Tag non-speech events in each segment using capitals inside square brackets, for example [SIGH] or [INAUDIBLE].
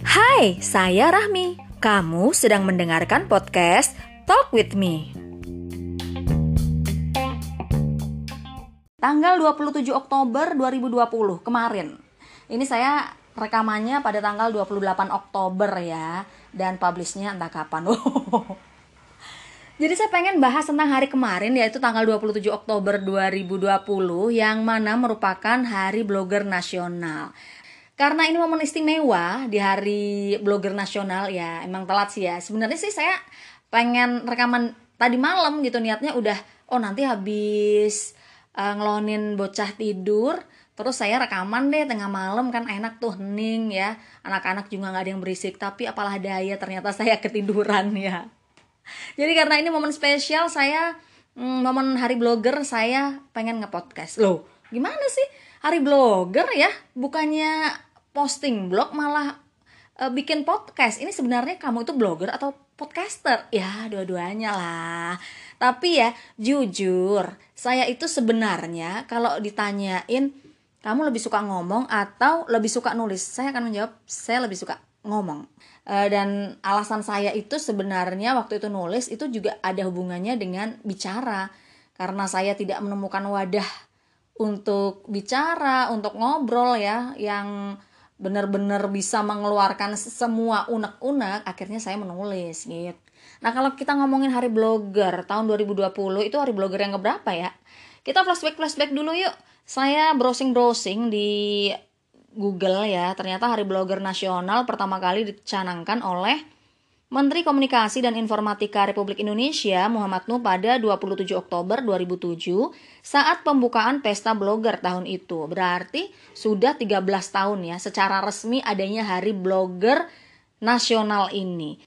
Hai, saya Rahmi. Kamu sedang mendengarkan podcast Talk With Me. Tanggal 27 Oktober 2020 kemarin. Ini saya rekamannya pada tanggal 28 Oktober ya dan publishnya entah kapan. [LAUGHS] Jadi saya pengen bahas tentang hari kemarin yaitu tanggal 27 Oktober 2020 yang mana merupakan Hari Blogger Nasional. Karena ini momen istimewa di hari blogger nasional ya, emang telat sih ya. Sebenarnya sih saya pengen rekaman tadi malam gitu niatnya udah oh nanti habis uh, ngelonin bocah tidur terus saya rekaman deh tengah malam kan enak tuh hening ya anak-anak juga nggak ada yang berisik tapi apalah daya ternyata saya ketiduran [LAUGHS] ya jadi karena ini momen spesial saya hmm, momen hari blogger saya pengen ngepodcast. Loh gimana sih? Hari blogger ya bukannya posting blog malah uh, bikin podcast. Ini sebenarnya kamu itu blogger atau podcaster? Ya dua-duanya lah. Tapi ya jujur saya itu sebenarnya kalau ditanyain kamu lebih suka ngomong atau lebih suka nulis? Saya akan menjawab, saya lebih suka ngomong. E, dan alasan saya itu sebenarnya waktu itu nulis itu juga ada hubungannya dengan bicara. Karena saya tidak menemukan wadah untuk bicara, untuk ngobrol ya, yang benar-benar bisa mengeluarkan semua unek-unek, akhirnya saya menulis gitu. Nah kalau kita ngomongin hari blogger tahun 2020 itu hari blogger yang keberapa ya? Kita flashback-flashback dulu yuk saya browsing-browsing di Google ya, ternyata Hari Blogger Nasional pertama kali dicanangkan oleh Menteri Komunikasi dan Informatika Republik Indonesia Muhammad Nuh pada 27 Oktober 2007 saat pembukaan Pesta Blogger tahun itu. Berarti sudah 13 tahun ya secara resmi adanya Hari Blogger Nasional ini.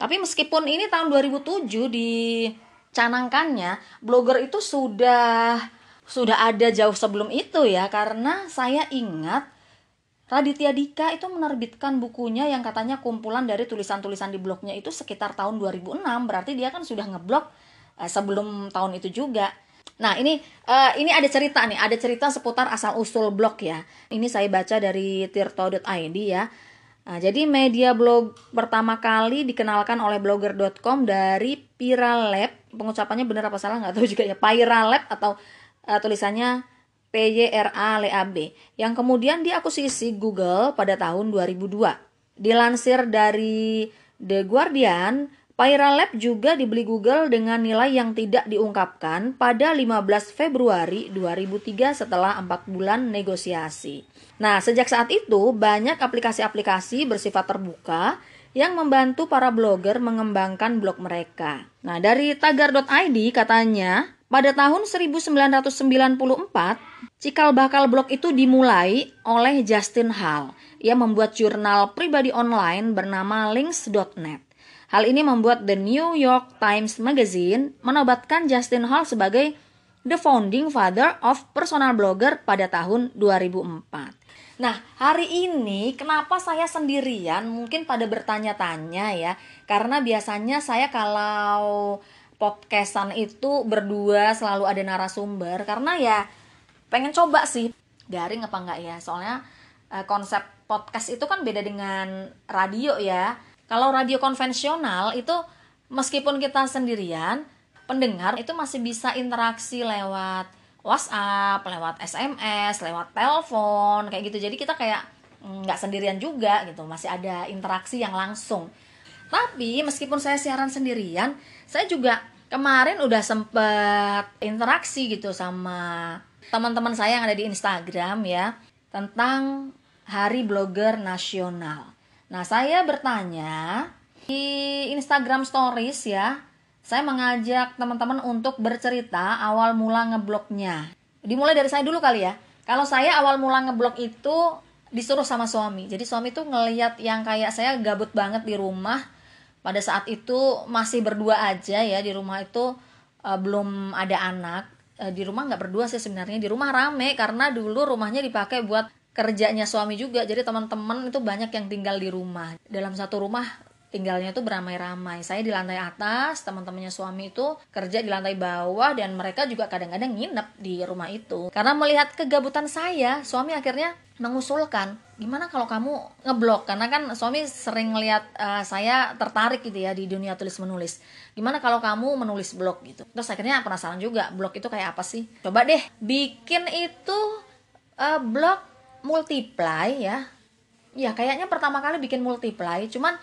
Tapi meskipun ini tahun 2007 dicanangkannya, blogger itu sudah sudah ada jauh sebelum itu ya karena saya ingat Raditya Dika itu menerbitkan bukunya yang katanya kumpulan dari tulisan-tulisan di blognya itu sekitar tahun 2006 berarti dia kan sudah ngeblog uh, sebelum tahun itu juga Nah ini uh, ini ada cerita nih, ada cerita seputar asal usul blog ya. Ini saya baca dari tirto.id ya. Nah, jadi media blog pertama kali dikenalkan oleh blogger.com dari Piralab. Pengucapannya benar apa salah nggak tahu juga ya. Piralab atau uh, tulisannya PYRA yang kemudian diakuisisi Google pada tahun 2002. Dilansir dari The Guardian, Lab juga dibeli Google dengan nilai yang tidak diungkapkan pada 15 Februari 2003 setelah 4 bulan negosiasi. Nah, sejak saat itu banyak aplikasi-aplikasi bersifat terbuka yang membantu para blogger mengembangkan blog mereka. Nah, dari tagar.id katanya pada tahun 1994, cikal bakal blog itu dimulai oleh Justin Hall. Ia membuat jurnal pribadi online bernama links.net. Hal ini membuat The New York Times Magazine menobatkan Justin Hall sebagai the founding father of personal blogger pada tahun 2004. Nah, hari ini kenapa saya sendirian? Mungkin pada bertanya-tanya ya, karena biasanya saya kalau podcastan itu berdua selalu ada narasumber. Karena ya pengen coba sih garing apa enggak ya? Soalnya uh, konsep podcast itu kan beda dengan radio ya. Kalau radio konvensional itu meskipun kita sendirian pendengar itu masih bisa interaksi lewat WhatsApp, lewat SMS, lewat telepon kayak gitu. Jadi kita kayak mm, nggak sendirian juga gitu. Masih ada interaksi yang langsung tapi meskipun saya siaran sendirian, saya juga kemarin udah sempet interaksi gitu sama teman-teman saya yang ada di Instagram ya tentang Hari Blogger Nasional. Nah, saya bertanya di Instagram Stories ya, saya mengajak teman-teman untuk bercerita awal mula ngeblognya. Dimulai dari saya dulu kali ya. Kalau saya awal mula ngeblog itu disuruh sama suami. Jadi suami tuh ngeliat yang kayak saya gabut banget di rumah, pada saat itu masih berdua aja ya di rumah itu uh, belum ada anak uh, di rumah nggak berdua sih sebenarnya di rumah rame karena dulu rumahnya dipakai buat kerjanya suami juga jadi teman-teman itu banyak yang tinggal di rumah dalam satu rumah tinggalnya tuh beramai-ramai. Saya di lantai atas, teman-temannya suami itu kerja di lantai bawah dan mereka juga kadang-kadang nginep di rumah itu. Karena melihat kegabutan saya, suami akhirnya mengusulkan gimana kalau kamu ngeblok? Karena kan suami sering ngeliat uh, saya tertarik gitu ya di dunia tulis menulis. Gimana kalau kamu menulis blog gitu? Terus akhirnya penasaran juga blog itu kayak apa sih? Coba deh bikin itu uh, blog multiply ya. Ya kayaknya pertama kali bikin multiply cuman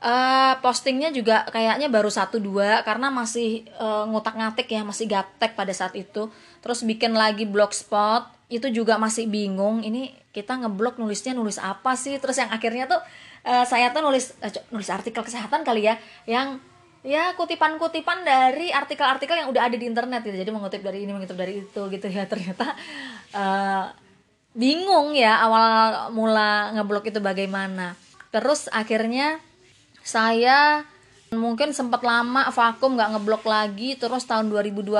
uh, postingnya juga kayaknya baru satu dua karena masih uh, ngutak ngatik ya masih gaptek pada saat itu. Terus bikin lagi blogspot itu juga masih bingung ini kita ngeblok nulisnya nulis apa sih? Terus yang akhirnya tuh uh, saya tuh nulis uh, nulis artikel kesehatan kali ya yang ya kutipan-kutipan dari artikel-artikel yang udah ada di internet gitu. Jadi mengutip dari ini mengutip dari itu gitu ya. [LAUGHS] Ternyata uh, bingung ya awal mula ngeblok itu bagaimana. Terus akhirnya saya mungkin sempat lama vakum nggak ngeblok lagi. Terus tahun 2012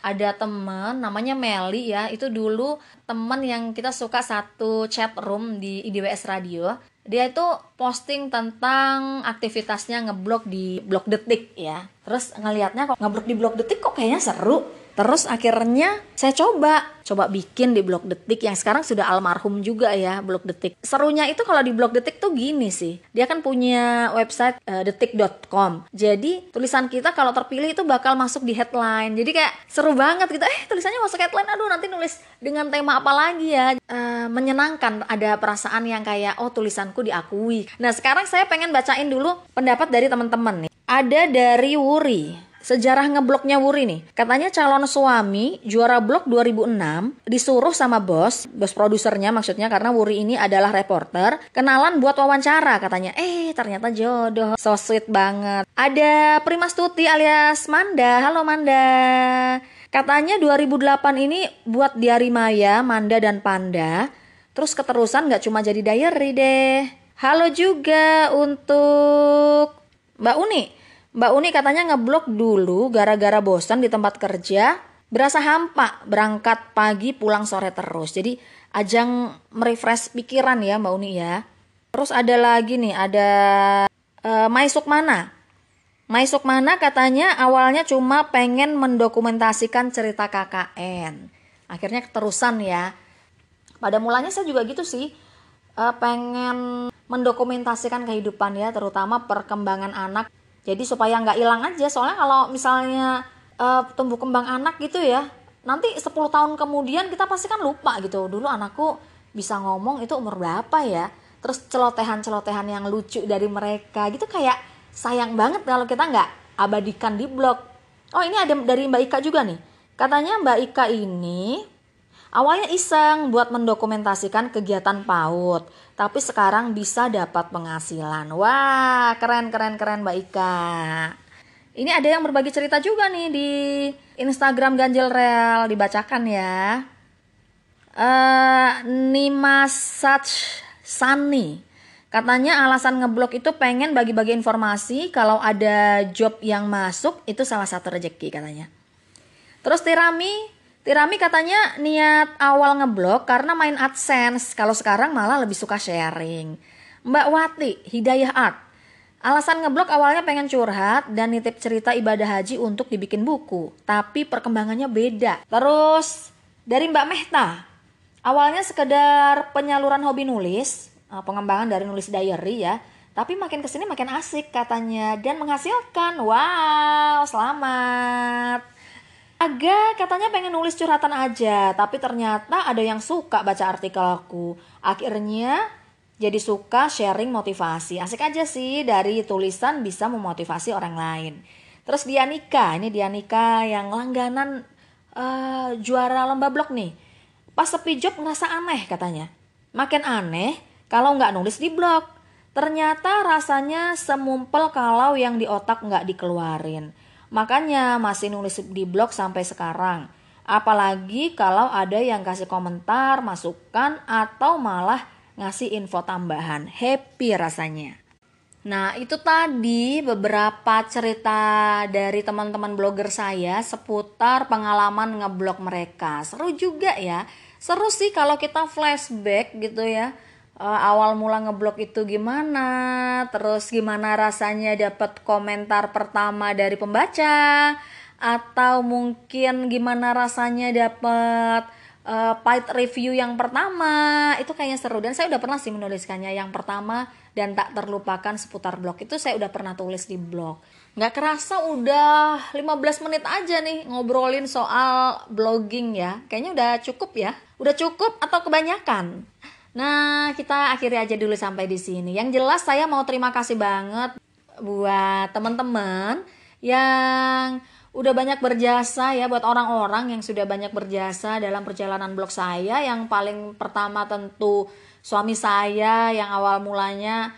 ada temen namanya Meli ya. Itu dulu temen yang kita suka satu chat room di IDWS Radio dia itu posting tentang aktivitasnya ngeblok di blog detik ya terus ngelihatnya kok ngeblok di blog detik kok kayaknya seru Terus akhirnya saya coba, coba bikin di blog detik yang sekarang sudah almarhum juga ya blog detik. Serunya itu kalau di blog detik tuh gini sih, dia kan punya website uh, detik.com. Jadi tulisan kita kalau terpilih itu bakal masuk di headline. Jadi kayak seru banget gitu. Eh tulisannya masuk headline, aduh nanti nulis dengan tema apa lagi ya? Uh, menyenangkan, ada perasaan yang kayak oh tulisanku diakui. Nah sekarang saya pengen bacain dulu pendapat dari teman-teman nih. Ada dari Wuri sejarah ngebloknya Wuri nih. Katanya calon suami juara blok 2006 disuruh sama bos, bos produsernya maksudnya karena Wuri ini adalah reporter, kenalan buat wawancara katanya. Eh, ternyata jodoh. So sweet banget. Ada Primas Tuti alias Manda. Halo Manda. Katanya 2008 ini buat Diari Maya, Manda dan Panda. Terus keterusan gak cuma jadi diary deh. Halo juga untuk Mbak Uni. Mbak Uni katanya ngeblok dulu gara-gara bosan di tempat kerja, berasa hampa, berangkat pagi pulang sore terus. Jadi ajang merefresh pikiran ya Mbak Uni ya. Terus ada lagi nih, ada uh, Mai Sukmana. Mai Sukmana katanya awalnya cuma pengen mendokumentasikan cerita KKN. Akhirnya keterusan ya. Pada mulanya saya juga gitu sih. Uh, pengen mendokumentasikan kehidupan ya, terutama perkembangan anak. Jadi supaya nggak hilang aja soalnya kalau misalnya uh, tumbuh kembang anak gitu ya nanti 10 tahun kemudian kita pasti kan lupa gitu. Dulu anakku bisa ngomong itu umur berapa ya? Terus celotehan-celotehan yang lucu dari mereka gitu kayak sayang banget kalau kita nggak abadikan di blog. Oh ini ada dari Mbak Ika juga nih. Katanya Mbak Ika ini Awalnya iseng buat mendokumentasikan kegiatan PAUD, tapi sekarang bisa dapat penghasilan. Wah, keren keren keren Mbak Ika. Ini ada yang berbagi cerita juga nih di Instagram Ganjel Real dibacakan ya. Uh, Nima Sach Sani Katanya alasan ngeblok itu pengen bagi-bagi informasi kalau ada job yang masuk itu salah satu rejeki katanya. Terus Tirami Tirami katanya niat awal ngeblok karena main AdSense. Kalau sekarang malah lebih suka sharing. Mbak Wati, Hidayah Art. Alasan ngeblok awalnya pengen curhat dan nitip cerita ibadah haji untuk dibikin buku. Tapi perkembangannya beda. Terus dari Mbak Mehta. Awalnya sekedar penyaluran hobi nulis. Eh, pengembangan dari nulis diary ya. Tapi makin ke sini makin asik katanya. Dan menghasilkan. Wow, selamat. Aga katanya pengen nulis curhatan aja, tapi ternyata ada yang suka baca artikel aku. Akhirnya jadi suka sharing motivasi. Asik aja sih dari tulisan bisa memotivasi orang lain. Terus Dianika, ini Dianika yang langganan uh, juara lomba blog nih. Pas sepi job ngerasa aneh katanya. Makin aneh kalau nggak nulis di blog. Ternyata rasanya semumpel kalau yang di otak nggak dikeluarin. Makanya masih nulis di blog sampai sekarang. Apalagi kalau ada yang kasih komentar, masukan, atau malah ngasih info tambahan. Happy rasanya. Nah, itu tadi beberapa cerita dari teman-teman blogger saya seputar pengalaman ngeblog mereka. Seru juga ya. Seru sih kalau kita flashback gitu ya. Uh, awal mula ngeblok itu gimana, terus gimana rasanya dapat komentar pertama dari pembaca, atau mungkin gimana rasanya dapat uh, paid review yang pertama? Itu kayaknya seru. Dan saya udah pernah sih menuliskannya. Yang pertama dan tak terlupakan seputar blog. Itu saya udah pernah tulis di blog. Nggak kerasa udah 15 menit aja nih ngobrolin soal blogging ya. Kayaknya udah cukup ya. Udah cukup atau kebanyakan Nah, kita akhiri aja dulu sampai di sini. Yang jelas saya mau terima kasih banget buat teman-teman yang udah banyak berjasa ya buat orang-orang yang sudah banyak berjasa dalam perjalanan blog saya. Yang paling pertama tentu suami saya yang awal mulanya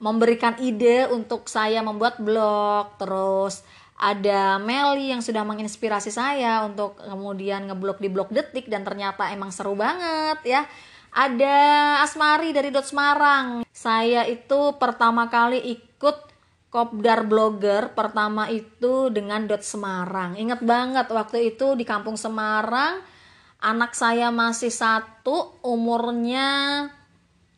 memberikan ide untuk saya membuat blog. Terus ada Meli yang sudah menginspirasi saya untuk kemudian ngeblog di blog detik dan ternyata emang seru banget ya ada Asmari dari Dot Semarang. Saya itu pertama kali ikut Kopdar Blogger pertama itu dengan Dot Semarang. Ingat banget waktu itu di kampung Semarang, anak saya masih satu, umurnya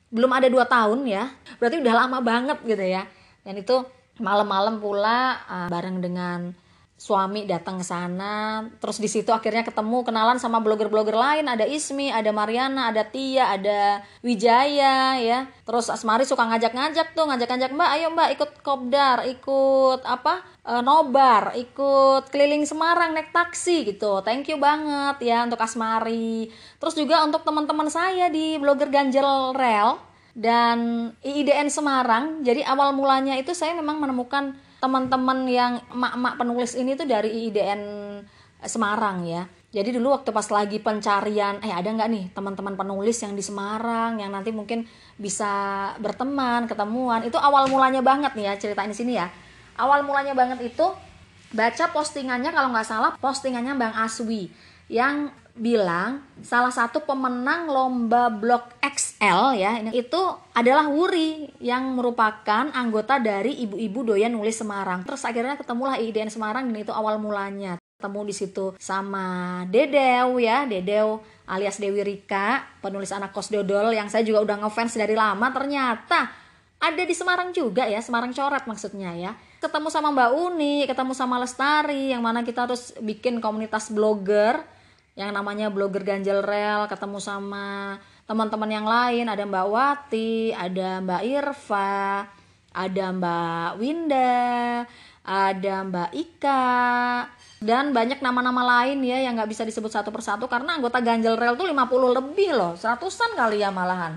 belum ada dua tahun ya. Berarti udah lama banget gitu ya. Dan itu malam-malam pula uh, bareng dengan suami datang ke sana terus di situ akhirnya ketemu kenalan sama blogger-blogger lain ada Ismi ada Mariana ada Tia ada Wijaya ya. Terus Asmari suka ngajak-ngajak tuh ngajak-ngajak Mbak ayo Mbak ikut kopdar ikut apa e, nobar ikut keliling Semarang naik taksi gitu. Thank you banget ya untuk Asmari. Terus juga untuk teman-teman saya di blogger Ganjel Rel dan IIDN Semarang. Jadi awal mulanya itu saya memang menemukan teman-teman yang emak-emak penulis ini tuh dari IDN Semarang ya. Jadi dulu waktu pas lagi pencarian, eh ada nggak nih teman-teman penulis yang di Semarang yang nanti mungkin bisa berteman, ketemuan. Itu awal mulanya banget nih ya ceritain di sini ya. Awal mulanya banget itu baca postingannya kalau nggak salah postingannya Bang Aswi yang bilang salah satu pemenang lomba blog XL ya ini itu adalah Wuri yang merupakan anggota dari ibu-ibu doyan nulis Semarang. Terus akhirnya ketemulah IDN Semarang dan itu awal mulanya. Ketemu di situ sama Dedew ya, Dedew alias Dewi Rika, penulis anak kos dodol yang saya juga udah ngefans dari lama ternyata ada di Semarang juga ya, Semarang coret maksudnya ya. Ketemu sama Mbak Uni, ketemu sama Lestari yang mana kita harus bikin komunitas blogger yang namanya blogger ganjel rel ketemu sama teman-teman yang lain ada Mbak Wati ada Mbak Irfa ada Mbak Winda ada Mbak Ika dan banyak nama-nama lain ya yang nggak bisa disebut satu persatu karena anggota ganjel rel tuh 50 lebih loh seratusan kali ya malahan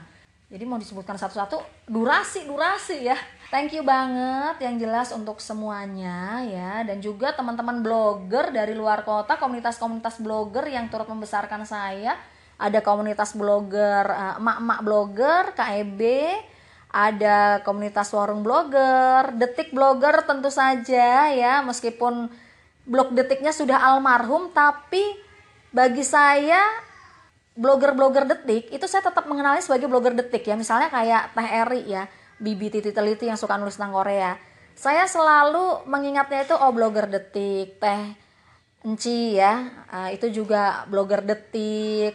jadi mau disebutkan satu-satu durasi durasi ya. Thank you banget yang jelas untuk semuanya ya. Dan juga teman-teman blogger dari luar kota komunitas-komunitas blogger yang turut membesarkan saya. Ada komunitas blogger eh, emak-emak blogger KEB ada komunitas warung blogger detik blogger tentu saja ya. Meskipun blog detiknya sudah almarhum tapi bagi saya blogger-blogger detik itu saya tetap mengenalnya sebagai blogger detik ya. Misalnya kayak Teh Eri ya Bibi Titi Teliti yang suka nulis tentang Korea. Saya selalu mengingatnya itu oh blogger detik Teh Enci ya. Uh, itu juga blogger detik.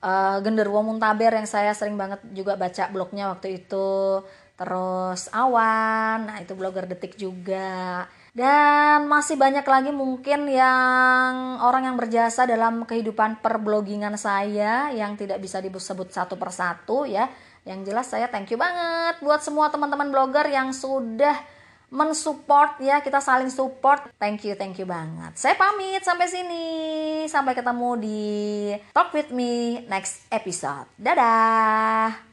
Uh, Genderwo Muntaber yang saya sering banget juga baca blognya waktu itu. Terus Awan nah itu blogger detik juga dan masih banyak lagi mungkin yang orang yang berjasa dalam kehidupan perblogingan saya yang tidak bisa disebut satu persatu ya. Yang jelas saya thank you banget buat semua teman-teman blogger yang sudah mensupport ya. Kita saling support. Thank you thank you banget. Saya pamit sampai sini. Sampai ketemu di talk with me next episode. Dadah